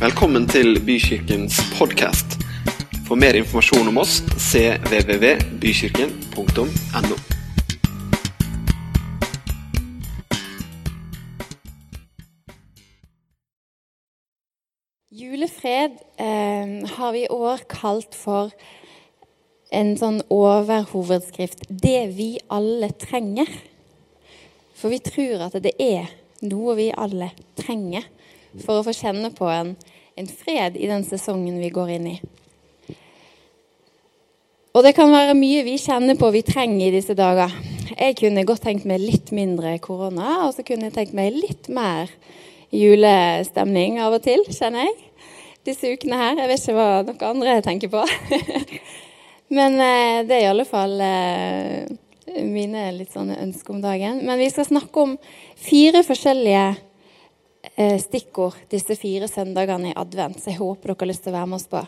Velkommen til Bykirkens podkast. For mer informasjon om oss cvvvbykirken.no. Julefred eh, har vi i år kalt for en sånn overhovedskrift 'Det vi alle trenger'. For vi tror at det er noe vi alle trenger for å få kjenne på en, en fred i den sesongen vi går inn i. Og det kan være mye vi kjenner på vi trenger i disse dager. Jeg kunne godt tenkt meg litt mindre korona, og så kunne jeg tenkt meg litt mer julestemning av og til, kjenner jeg. Disse ukene her. Jeg vet ikke hva noen andre tenker på. Men eh, det er i alle fall eh, mine litt sånne ønsker om dagen. Men vi skal snakke om fire forskjellige stikkord disse fire søndagene i advent. Så jeg håper dere har lyst til å være med oss på.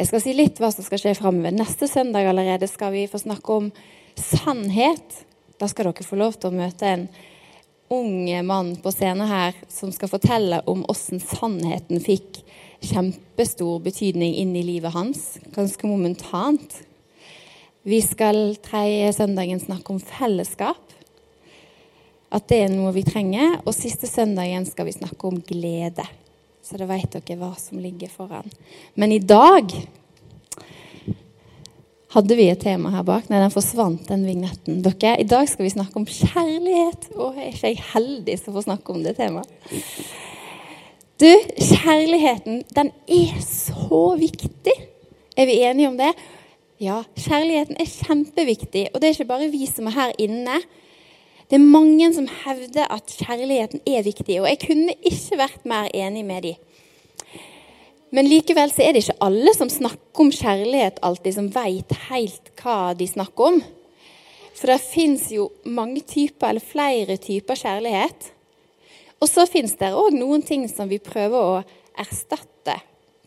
Jeg skal si litt hva som skal skje framover. Neste søndag allerede skal vi få snakke om sannhet. Da skal dere få lov til å møte en ung mann på scenen her som skal fortelle om åssen sannheten fikk kjempestor betydning inn i livet hans, ganske momentant. Vi skal tredje søndagen snakke om fellesskap. At det er noe vi trenger. Og siste søndag igjen skal vi snakke om glede. Så da vet dere hva som ligger foran. Men i dag hadde vi et tema her bak. Nei, den forsvant, den vignetten. Dere, I dag skal vi snakke om kjærlighet. Å, er ikke jeg heldig som får snakke om det temaet? Du, kjærligheten, den er så viktig. Er vi enige om det? Ja, kjærligheten er kjempeviktig. Og det er ikke bare vi som er her inne. Det er mange som hevder at kjærligheten er viktig. Og jeg kunne ikke vært mer enig med dem. Men likevel så er det ikke alle som snakker om kjærlighet alltid, som veit helt hva de snakker om. For det fins jo mange typer, eller flere typer kjærlighet. Og så fins det òg noen ting som vi prøver å erstatte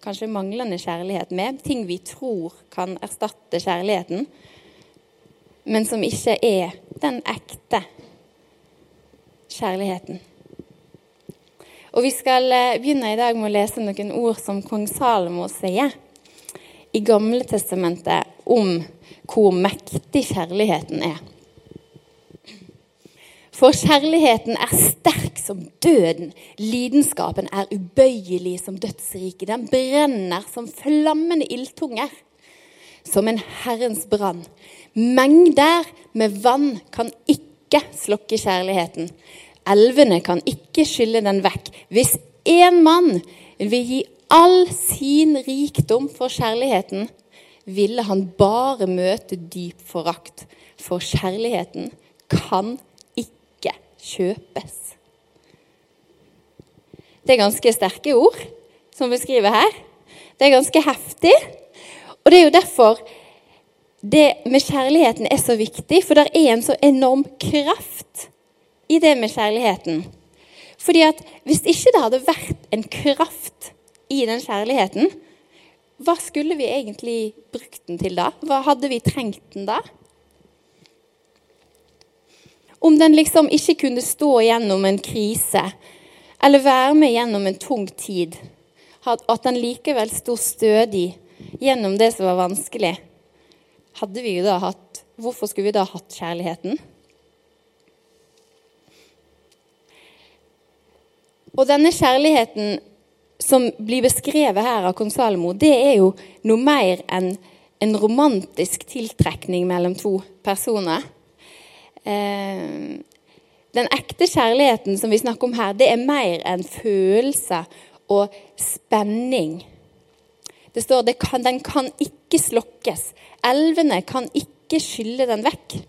kanskje manglende kjærlighet med. Ting vi tror kan erstatte kjærligheten, men som ikke er den ekte kjærligheten. Og Vi skal eh, begynne i dag med å lese noen ord som kong Salomo sier i Gamle testamentet om hvor mektig kjærligheten er. For kjærligheten er sterk som døden, lidenskapen er ubøyelig som dødsriket. Den brenner som flammende ildtunger, som en Herrens brann. Mengder med vann kan ikke slokke kjærligheten. Elvene kan ikke skylle den vekk. Hvis én mann vil gi all sin rikdom for kjærligheten, ville han bare møte dyp forakt. For kjærligheten kan ikke kjøpes. Det er ganske sterke ord som beskriver her. Det er ganske heftig. Og det er jo derfor det med kjærligheten er så viktig, for det er en så enorm kraft i det med kjærligheten. Fordi at hvis ikke det hadde vært en kraft i den kjærligheten, hva skulle vi egentlig brukt den til da? Hva hadde vi trengt den da? Om den liksom ikke kunne stå gjennom en krise eller være med gjennom en tung tid, at den likevel sto stødig gjennom det som var vanskelig, hadde vi jo da hatt Hvorfor skulle vi da hatt kjærligheten? Og denne kjærligheten som blir beskrevet her av kong Salomo, det er jo noe mer enn en romantisk tiltrekning mellom to personer. Eh, den ekte kjærligheten som vi snakker om her, det er mer enn følelse og spenning. Det står at den kan ikke slokkes. Elvene kan ikke skylle den vekk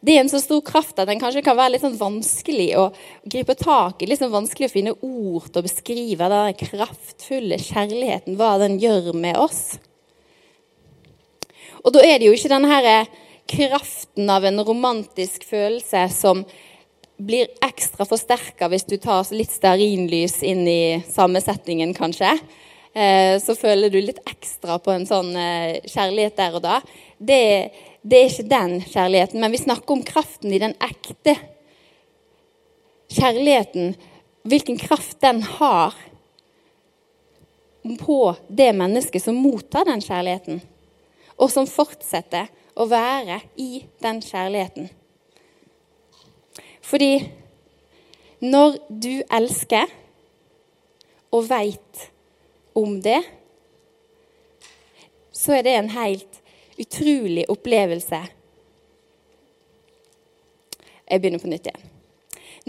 det er en så stor kraft at den kanskje kan være litt sånn vanskelig å gripe tak i. Litt sånn vanskelig å finne ord til å beskrive den kraftfulle kjærligheten, hva den gjør med oss. Og da er det jo ikke denne her kraften av en romantisk følelse som blir ekstra forsterka hvis du tar litt stearinlys inn i samme settingen, kanskje. Eh, så føler du litt ekstra på en sånn eh, kjærlighet der og da. Det er det er ikke den kjærligheten, men vi snakker om kraften i den ekte kjærligheten. Hvilken kraft den har på det mennesket som mottar den kjærligheten, og som fortsetter å være i den kjærligheten. Fordi når du elsker og veit om det, så er det en helt utrolig opplevelse. Jeg begynner på nytt igjen.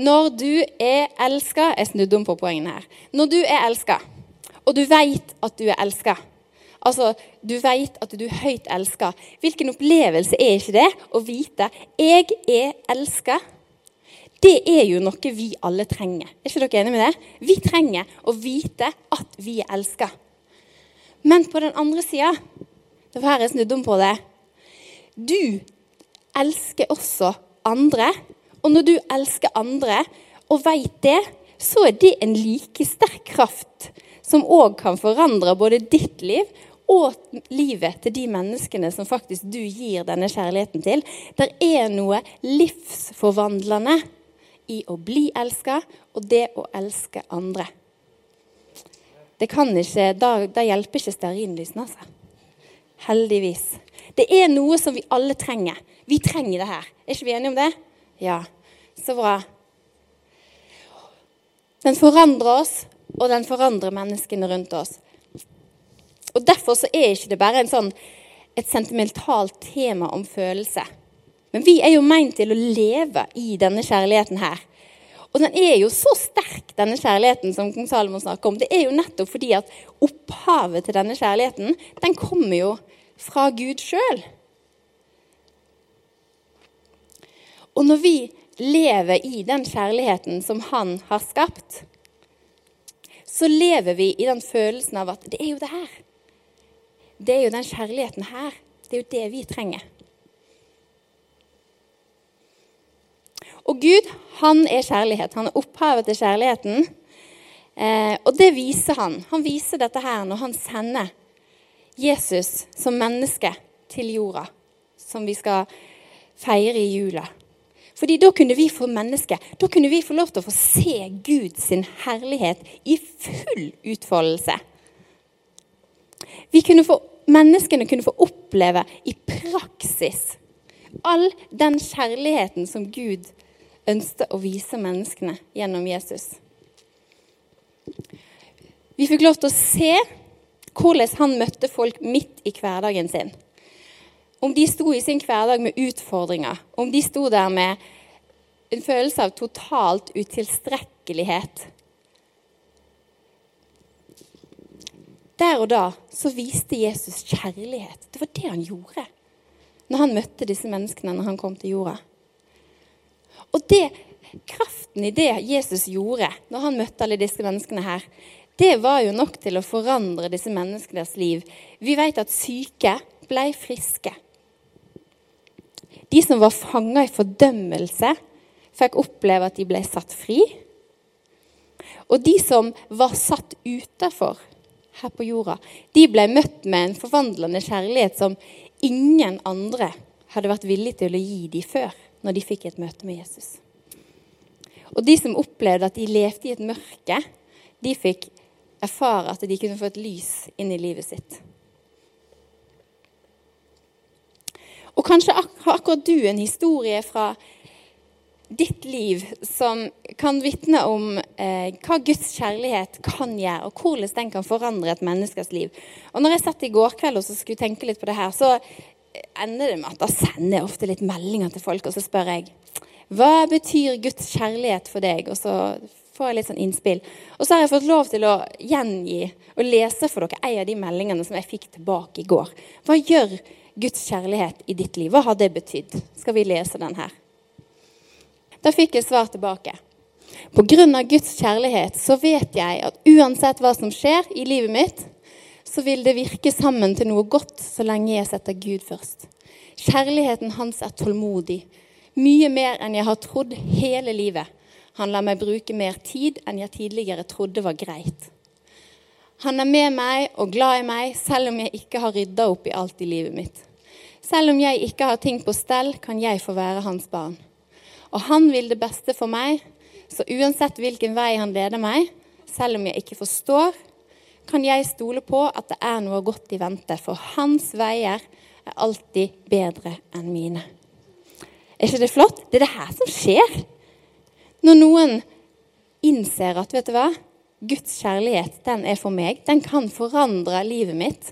Når du er elska Jeg snudde om på poengene her. Når du er elska, og du veit at du er elska Altså, du veit at du er høyt elska. Hvilken opplevelse er ikke det å vite 'jeg er elska'? Det er jo noe vi alle trenger. Er ikke dere enige med det? Vi trenger å vite at vi er elska. Men på den andre sida Var her jeg snudd om på det. Du elsker også andre. Og når du elsker andre og veit det, så er det en like sterk kraft som òg kan forandre både ditt liv og livet til de menneskene som faktisk du gir denne kjærligheten til. Det er noe livsforvandlende i å bli elska og det å elske andre. Det kan ikke, Da, da hjelper ikke stearinlysene, altså. Heldigvis. Det er noe som vi alle trenger. Vi trenger det her. Er ikke vi enige om det? Ja. Så bra. Den forandrer oss, og den forandrer menneskene rundt oss. Og Derfor så er ikke det bare sånn, et sentimentalt tema om følelse. Men vi er jo meint til å leve i denne kjærligheten her. Og den er jo så sterk, denne kjærligheten som kong Salomon snakker om. Det er jo nettopp fordi at opphavet til denne kjærligheten, den kommer jo fra Gud sjøl. Og når vi lever i den kjærligheten som han har skapt, så lever vi i den følelsen av at det er jo det her det er jo den kjærligheten her. Det er jo det vi trenger. Og Gud, han er kjærlighet. Han er opphavet til kjærligheten. Eh, og det viser han. Han viser dette her når han sender Jesus som menneske til jorda, som vi skal feire i jula. Fordi da kunne vi få menneske, da kunne vi få lov til å få se Guds herlighet i full utfoldelse. Vi kunne få menneskene kunne få oppleve i praksis all den kjærligheten som Gud ønsket å vise menneskene gjennom Jesus. Vi fikk lov til å se hvordan han møtte folk midt i hverdagen sin. Om de sto i sin hverdag med utfordringer, om de sto der med en følelse av totalt utilstrekkelighet, Der og da så viste Jesus kjærlighet. Det var det han gjorde når han møtte disse menneskene når han kom til jorda. Og det, kraften i det Jesus gjorde når han møtte alle disse menneskene her, det var jo nok til å forandre disse menneskenes liv. Vi vet at syke ble friske. De som var fanga i fordømmelse, fikk oppleve at de ble satt fri. Og de som var satt utafor, her på jorda, de ble møtt med en forvandlende kjærlighet som ingen andre hadde vært villig til å gi dem før, når de fikk et møte med Jesus. Og de som opplevde at de levde i et mørke, de fikk erfare at de kunne få et lys inn i livet sitt. Og kanskje har akkurat du en historie fra ditt liv som kan vitne om eh, hva Guds kjærlighet kan gjøre, og hvordan den kan forandre et menneskes liv. Og når jeg satt i går kveld og skulle tenke litt på det her, så ender det med at da sender jeg ofte litt meldinger til folk, og så spør jeg hva betyr Guds kjærlighet for deg? Og så får jeg litt sånn innspill. Og så har jeg fått lov til å gjengi og lese for dere en av de meldingene som jeg fikk tilbake i går. Hva gjør Guds kjærlighet i ditt liv? Hva har det betydd? Skal vi lese den her? Da fikk jeg svar tilbake. På grunn av Guds kjærlighet så vet jeg at uansett hva som skjer i livet mitt, så vil det virke sammen til noe godt så lenge jeg setter Gud først. Kjærligheten hans er tålmodig. Mye mer enn jeg har trodd hele livet. Han lar meg bruke mer tid enn jeg tidligere trodde var greit. Han er med meg og glad i meg, selv om jeg ikke har rydda opp i alt i livet mitt. Selv om jeg ikke har ting på stell, kan jeg få være hans barn. Og han vil det beste for meg, så uansett hvilken vei han leder meg, selv om jeg ikke forstår, kan jeg stole på at det er noe godt i vente, for hans veier er alltid bedre enn mine. Er ikke det flott? Det er det her som skjer. Når noen innser at vet du hva, Guds kjærlighet den er for meg, den kan forandre livet mitt.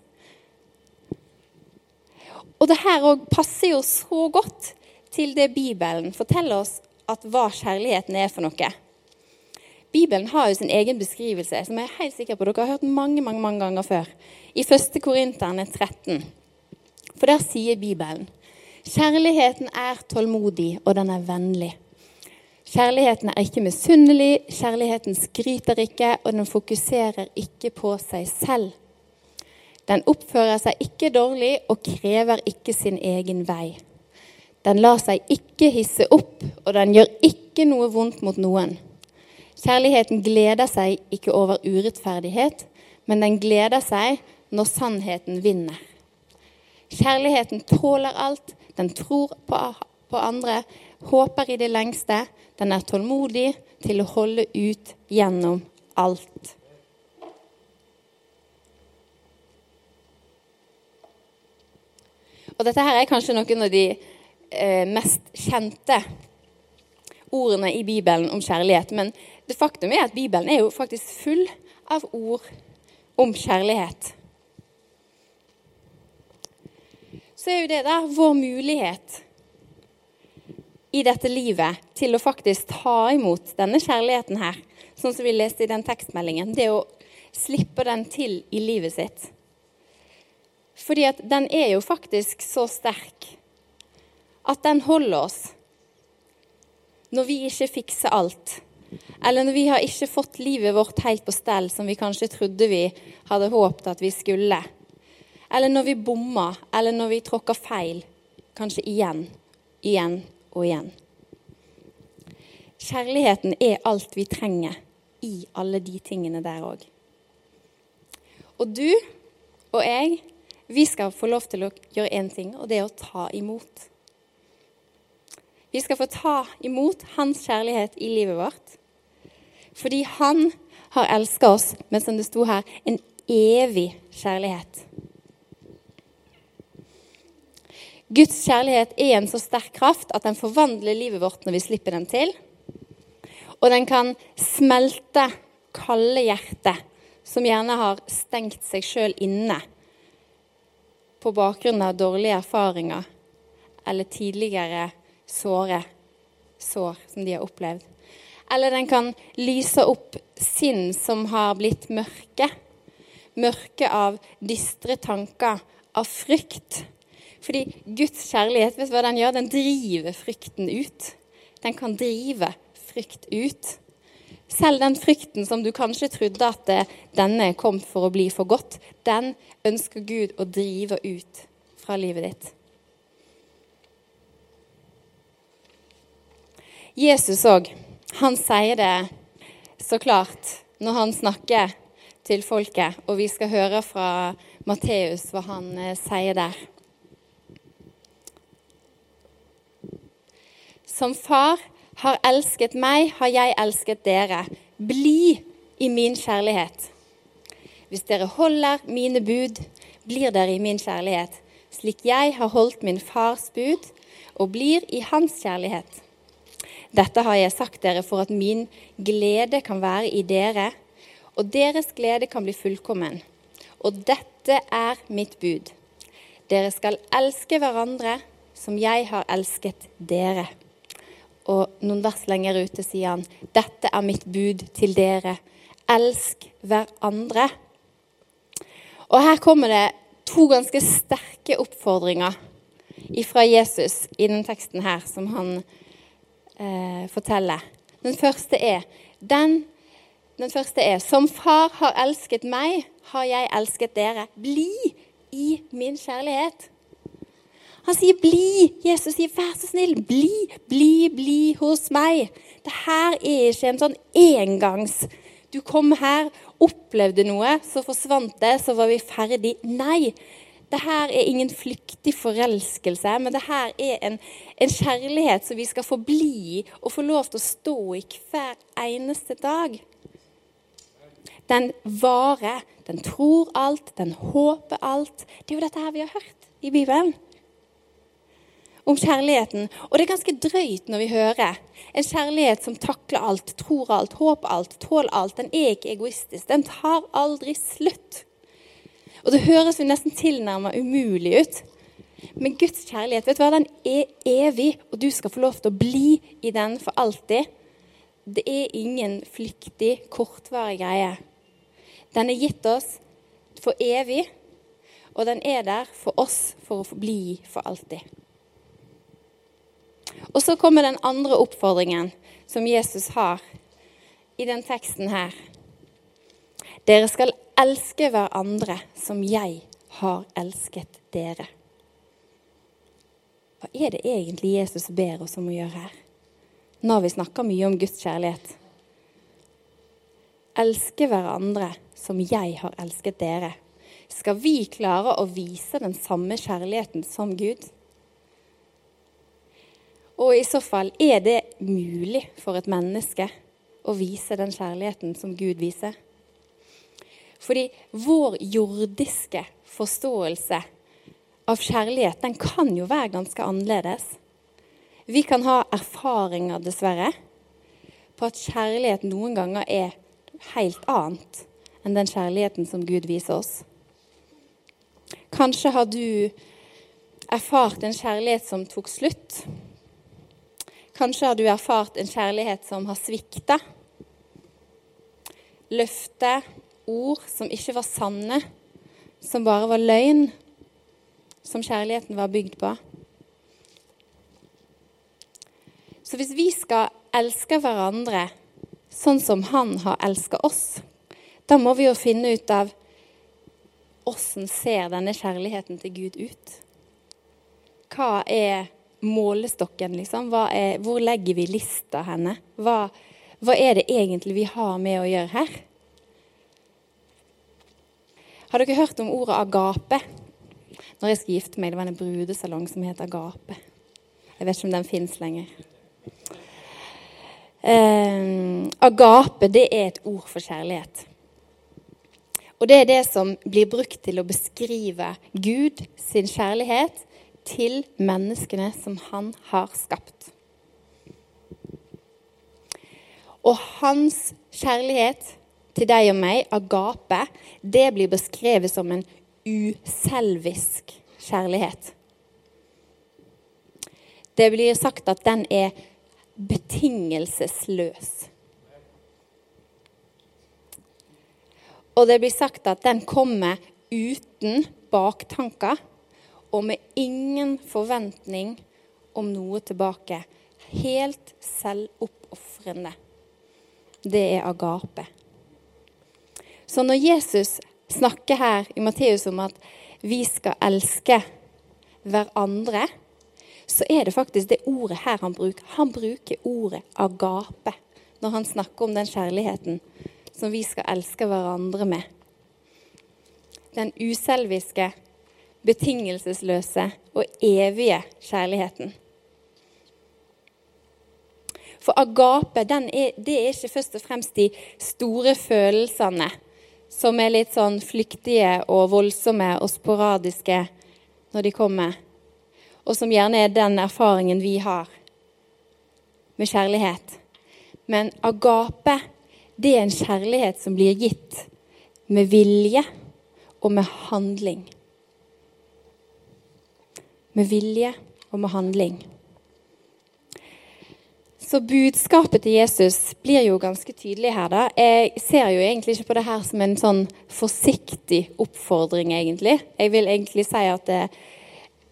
Og det her òg passer jo så godt til det Bibelen forteller oss at hva kjærligheten er for noe. Bibelen har jo sin egen beskrivelse, som jeg er helt sikker på dere har hørt mange mange, mange ganger før. I 1. Korinterne 13. For der sier Bibelen Kjærligheten er tålmodig, og den er vennlig. Kjærligheten er ikke misunnelig, kjærligheten skryter ikke, og den fokuserer ikke på seg selv. Den oppfører seg ikke dårlig og krever ikke sin egen vei. Den lar seg ikke hisse opp, og den gjør ikke noe vondt mot noen. Kjærligheten gleder seg ikke over urettferdighet, men den gleder seg når sannheten vinner. Kjærligheten tåler alt, den tror på, på andre, håper i det lengste. Den er tålmodig til å holde ut gjennom alt. Og dette her er kanskje noen av de eh, mest kjente ordene i Bibelen om kjærlighet. Men det faktum er at Bibelen er jo faktisk full av ord om kjærlighet. Så er jo det der vår mulighet i dette livet til å faktisk ta imot denne kjærligheten her, sånn som vi leste i den tekstmeldingen. Det å slippe den til i livet sitt. Fordi at den er jo faktisk så sterk at den holder oss når vi ikke fikser alt. Eller når vi har ikke fått livet vårt helt på stell, som vi kanskje trodde vi hadde håpet at vi skulle. Eller når vi bommer, eller når vi tråkker feil. Kanskje igjen, igjen og igjen. Kjærligheten er alt vi trenger i alle de tingene der òg. Og du og jeg, vi skal få lov til å gjøre én ting, og det er å ta imot. Vi skal få ta imot hans kjærlighet i livet vårt. Fordi han har elska oss med, som det sto her, en evig kjærlighet. Guds kjærlighet er en så sterk kraft at den forvandler livet vårt når vi slipper den til. Og den kan smelte kalde hjerter som gjerne har stengt seg sjøl inne på bakgrunn av dårlige erfaringer eller tidligere såre sår som de har opplevd. Eller den kan lyse opp sinn som har blitt mørke. Mørke av dystre tanker, av frykt. Fordi Guds kjærlighet, vet du hva den gjør? Den driver frykten ut. Den kan drive frykt ut. Selv den frykten som du kanskje trodde at det, denne kom for å bli for godt, den ønsker Gud å drive ut fra livet ditt. Jesus òg, han sier det så klart når han snakker til folket, og vi skal høre fra Matteus hva han eh, sier der. Som far har elsket meg, har jeg elsket dere. Bli i min kjærlighet. Hvis dere holder mine bud, blir dere i min kjærlighet, slik jeg har holdt min fars bud og blir i hans kjærlighet. Dette har jeg sagt dere for at min glede kan være i dere, og deres glede kan bli fullkommen. Og dette er mitt bud. Dere skal elske hverandre som jeg har elsket dere. Og noen vers lenger ute sier han, dette er mitt bud til dere. Elsk hverandre. Og her kommer det to ganske sterke oppfordringer fra Jesus i den teksten her, som han eh, fortelle. Den første er den, den første er Som far har elsket meg, har jeg elsket dere. Bli i min kjærlighet. Han sier 'bli'. Jesus sier 'vær så snill, bli, bli, bli hos meg'. Det her er ikke en sånn engangs Du kom her, opplevde noe, så forsvant det, så var vi ferdig. Nei, det her er ingen flyktig forelskelse, men det her er en, en kjærlighet som vi skal forbli i og få lov til å stå i hver eneste dag. Den varer, den tror alt, den håper alt. Det er jo dette her vi har hørt i Bibelen. Om kjærligheten. Og det er ganske drøyt når vi hører en kjærlighet som takler alt, tror alt, håper alt, tåler alt. Den er ikke egoistisk. Den tar aldri slutt. Og det høres jo nesten tilnærmet umulig ut. Men Guds kjærlighet vet du hva, den er evig, og du skal få lov til å bli i den for alltid. Det er ingen flyktig, kortvarig greie. Den er gitt oss for evig, og den er der for oss for å forbli for alltid. Og så kommer den andre oppfordringen som Jesus har i den teksten her. Dere skal elske hverandre som jeg har elsket dere. Hva er det egentlig Jesus ber oss om å gjøre her? Nå har vi snakka mye om Guds kjærlighet. Elske hverandre som jeg har elsket dere. Skal vi klare å vise den samme kjærligheten som Gud? Og i så fall, er det mulig for et menneske å vise den kjærligheten som Gud viser? Fordi vår jordiske forståelse av kjærlighet, den kan jo være ganske annerledes. Vi kan ha erfaringer, dessverre, på at kjærlighet noen ganger er helt annet enn den kjærligheten som Gud viser oss. Kanskje har du erfart en kjærlighet som tok slutt. Kanskje har du erfart en kjærlighet som har svikta. Løfte, ord som ikke var sanne, som bare var løgn som kjærligheten var bygd på. Så hvis vi skal elske hverandre sånn som han har elsket oss, da må vi jo finne ut av åssen ser denne kjærligheten til Gud ut? Hva er målestokken, liksom? Er, hvor legger vi lista henne? Hva, hva er det egentlig vi har med å gjøre her? Har dere hørt om ordet agape? når jeg skal gifte meg. Det var en brudesalong som het Agape. Jeg vet ikke om den fins lenger. Um, agape det er et ord for kjærlighet. Og det er det som blir brukt til å beskrive Gud sin kjærlighet til menneskene som han har skapt. Og hans kjærlighet til deg og meg, agape, det blir beskrevet som en uselvisk kjærlighet. Det blir sagt at den er betingelsesløs. Og det blir sagt at den kommer uten baktanker og med ingen forventning om noe tilbake. Helt selvoppofrende. Det er agape. Så når Jesus snakker her i Matteus om at vi skal elske hverandre, så er det faktisk det ordet her han bruker. Han bruker ordet agape når han snakker om den kjærligheten som vi skal elske hverandre med. Den uselviske, betingelsesløse og evige kjærligheten. For agape er, det er ikke først og fremst de store følelsene som er litt sånn flyktige og voldsomme og sporadiske når de kommer, og som gjerne er den erfaringen vi har med kjærlighet. Men agape, det er en kjærlighet som blir gitt med vilje og med handling. Med vilje og med handling. Så budskapet til Jesus blir jo ganske tydelig her. da. Jeg ser jo egentlig ikke på det her som en sånn forsiktig oppfordring, egentlig. Jeg vil egentlig si at det,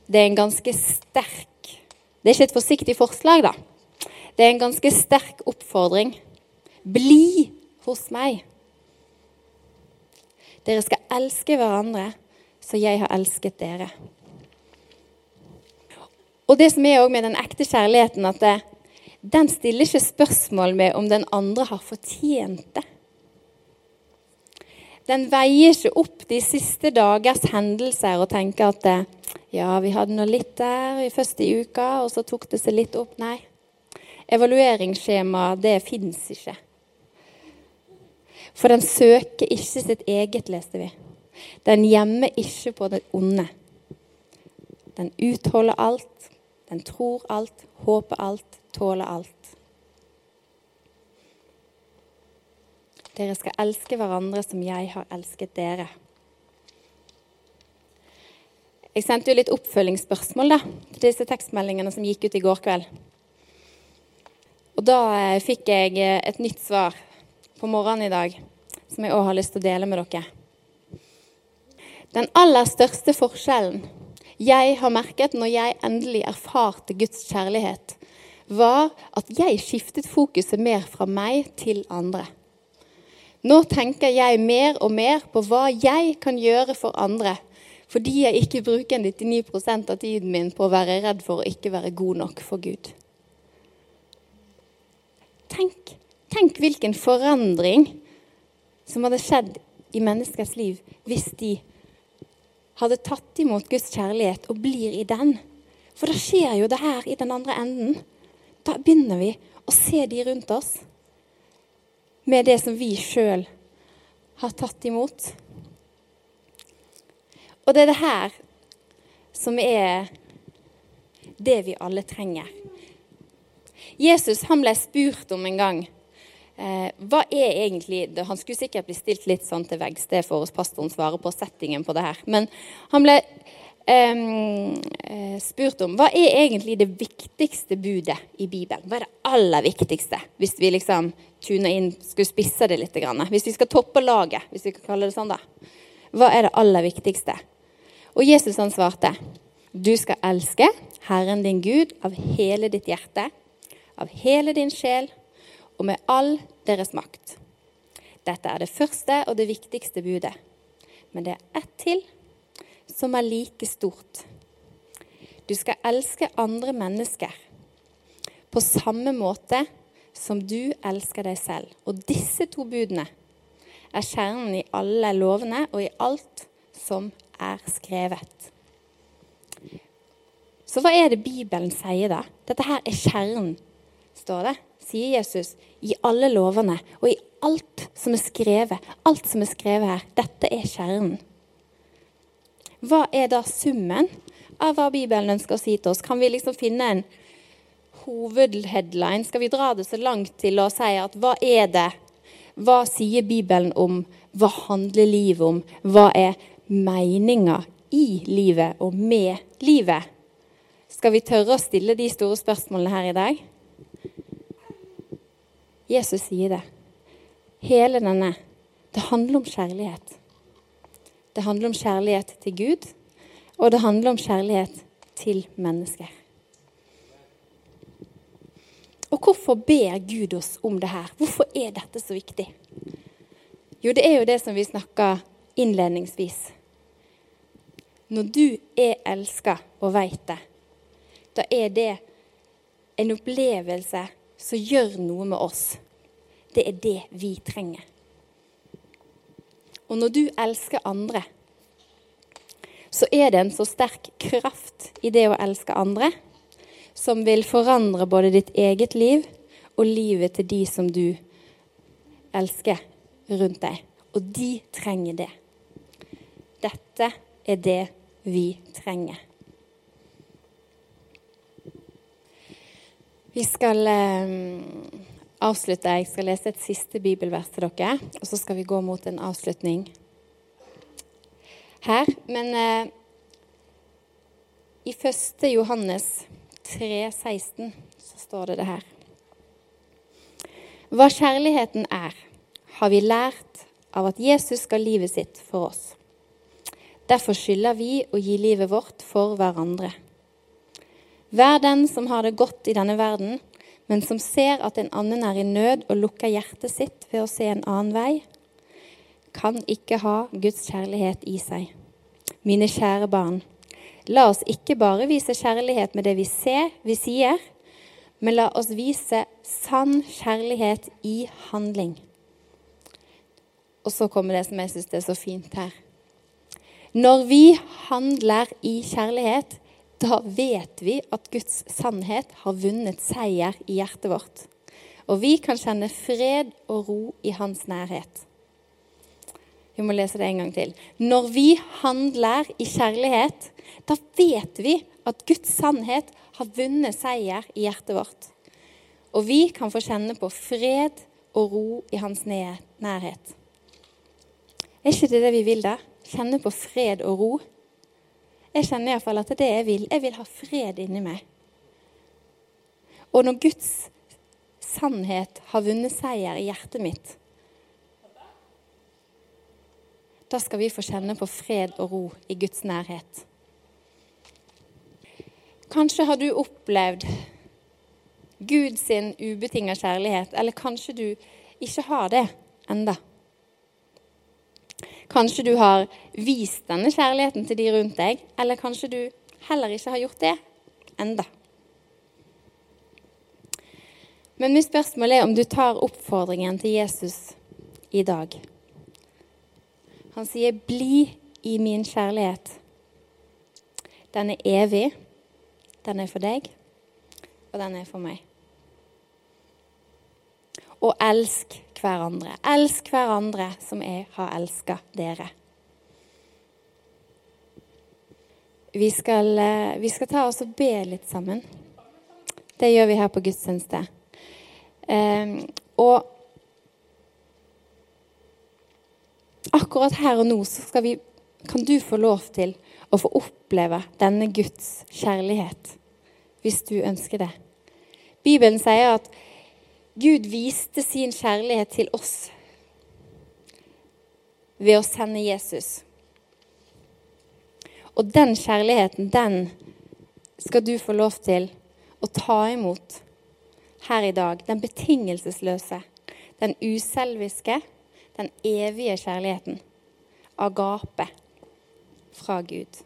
det er en ganske sterk Det er ikke et forsiktig forslag, da. Det er en ganske sterk oppfordring. Bli hos meg. Dere skal elske hverandre så jeg har elsket dere. Og det som er òg med den ekte kjærligheten, at det, den stiller ikke spørsmål med om den andre har fortjent det. Den veier ikke opp de siste dagers hendelser og tenker at ja, vi hadde nå litt der i første uka, og så tok det seg litt opp. Nei. Evalueringsskjema, det fins ikke. For den søker ikke sitt eget, leste vi. Den gjemmer ikke på det onde. Den utholder alt, den tror alt, håper alt, tåler alt. Dere skal elske hverandre som jeg har elsket dere. Jeg sendte jo litt oppfølgingsspørsmål da, til disse tekstmeldingene som gikk ut i går kveld. Og da eh, fikk jeg eh, et nytt svar på morgenen i dag, som jeg òg har lyst til å dele med dere. Den aller største forskjellen jeg har merket når jeg endelig erfarte Guds kjærlighet, var at jeg skiftet fokuset mer fra meg til andre. Nå tenker jeg mer og mer på hva jeg kan gjøre for andre, fordi jeg ikke bruker 99% av tiden min på å være redd for å ikke være god nok for Gud. Tenk, tenk hvilken forandring som hadde skjedd i menneskers liv hvis de hadde tatt imot Guds kjærlighet og blir i den. For da skjer jo det her i den andre enden. Da begynner vi å se de rundt oss med det som vi sjøl har tatt imot. Og det er det her som er det vi alle trenger. Jesus han ble spurt om en gang eh, hva er egentlig Han skulle sikkert bli stilt litt sånn til veggs, det får oss pastoren svare på settingen på det her. Men han ble eh, spurt om hva er egentlig det viktigste budet i Bibelen. Hva er det aller viktigste, hvis vi liksom tuner inn, skulle spisse det litt? Hvis vi skal toppe laget, hvis vi kan kalle det sånn, da. Hva er det aller viktigste? Og Jesus han svarte, du skal elske Herren din Gud av hele ditt hjerte av hele din sjel og med all deres makt. Dette er det første og det viktigste budet. Men det er ett til som er like stort. Du skal elske andre mennesker på samme måte som du elsker deg selv. Og disse to budene er kjernen i alle lovene og i alt som er skrevet. Så hva er det Bibelen sier da? Dette her er kjernen står det, sier Jesus, i alle lovene og i alt som er skrevet. Alt som er skrevet her. Dette er kjernen. Hva er da summen av hva Bibelen ønsker å si til oss? Kan vi liksom finne en hovedheadline? Skal vi dra det så langt til å si at hva er det? Hva sier Bibelen om? Hva handler livet om? Hva er meninga i livet og med livet? Skal vi tørre å stille de store spørsmålene her i dag? Jesus sier det. Hele denne Det handler om kjærlighet. Det handler om kjærlighet til Gud, og det handler om kjærlighet til mennesker. Og hvorfor ber Gud oss om det her? Hvorfor er dette så viktig? Jo, det er jo det som vi snakka innledningsvis. Når du er elska og veit det, da er det en opplevelse som gjør noe med oss. Det er det vi trenger. Og når du elsker andre, så er det en så sterk kraft i det å elske andre som vil forandre både ditt eget liv og livet til de som du elsker rundt deg. Og de trenger det. Dette er det vi trenger. Vi skal eh, avslutte. Jeg skal lese et siste bibelvers til dere, og så skal vi gå mot en avslutning her. Men eh, i 1. Johannes 3, 16 så står det det her. Hva kjærligheten er, har vi lært av at Jesus ga livet sitt for oss. Derfor skylder vi å gi livet vårt for hverandre. Vær den som har det godt i denne verden, men som ser at en annen er i nød og lukker hjertet sitt ved å se en annen vei, kan ikke ha Guds kjærlighet i seg. Mine kjære barn, la oss ikke bare vise kjærlighet med det vi ser, vi sier, men la oss vise sann kjærlighet i handling. Og så kommer det som jeg syns er så fint her. Når vi handler i kjærlighet, da vet vi at Guds sannhet har vunnet seier i hjertet vårt. Og vi kan kjenne fred og ro i hans nærhet. Vi må lese det en gang til. Når vi handler i kjærlighet, da vet vi at Guds sannhet har vunnet seier i hjertet vårt. Og vi kan få kjenne på fred og ro i hans nærhet. Er ikke det det vi vil, da? Kjenne på fred og ro? Jeg kjenner iallfall at det er det jeg vil. Jeg vil ha fred inni meg. Og når Guds sannhet har vunnet seier i hjertet mitt, da skal vi få kjenne på fred og ro i Guds nærhet. Kanskje har du opplevd Guds ubetinga kjærlighet, eller kanskje du ikke har det enda. Kanskje du har vist denne kjærligheten til de rundt deg, eller kanskje du heller ikke har gjort det enda. Men mitt spørsmål er om du tar oppfordringen til Jesus i dag. Han sier, 'Bli i min kjærlighet'. Den er evig, den er for deg, og den er for meg. Og elsk hverandre. Elsk hverandre som jeg har elska dere. Vi skal, eh, vi skal, ta oss og be litt sammen. Det gjør vi her på gudstjeneste. Um, og akkurat her og nå så vi, kan du få lov til å få oppleve denne Guds kjærlighet, hvis du ønsker det. Bibelen sier at Gud viste sin kjærlighet til oss ved å sende Jesus. Og den kjærligheten, den skal du få lov til å ta imot her i dag. Den betingelsesløse, den uselviske den evige kjærligheten. Agape fra Gud.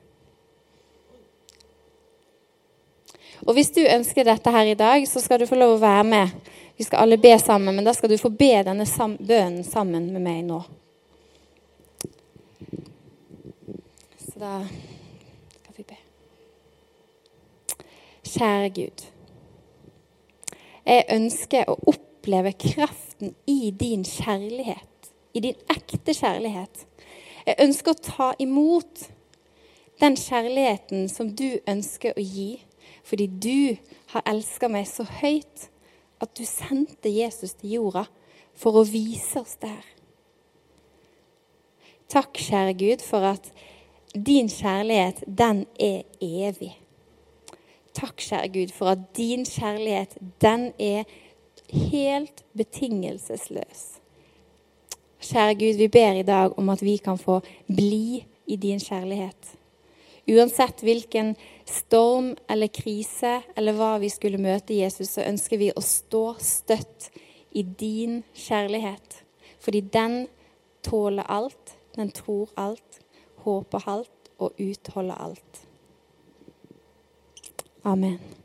Og Hvis du ønsker dette her i dag, så skal du få lov å være med. Vi skal alle be sammen, men da skal du få be denne bønnen sammen med meg nå. Så da skal vi be. Kjære Gud. Jeg ønsker å oppleve kraften i din kjærlighet i din ekte kjærlighet. Jeg ønsker å ta imot den kjærligheten som du ønsker å gi, fordi du har elska meg så høyt at du sendte Jesus til jorda for å vise oss det her. Takk, kjære Gud, for at din kjærlighet, den er evig. Takk, kjære Gud, for at din kjærlighet, den er helt betingelsesløs. Kjære Gud, vi ber i dag om at vi kan få bli i din kjærlighet. Uansett hvilken storm eller krise eller hva vi skulle møte Jesus, så ønsker vi å stå støtt i din kjærlighet. Fordi den tåler alt, den tror alt, håper alt og utholder alt. Amen.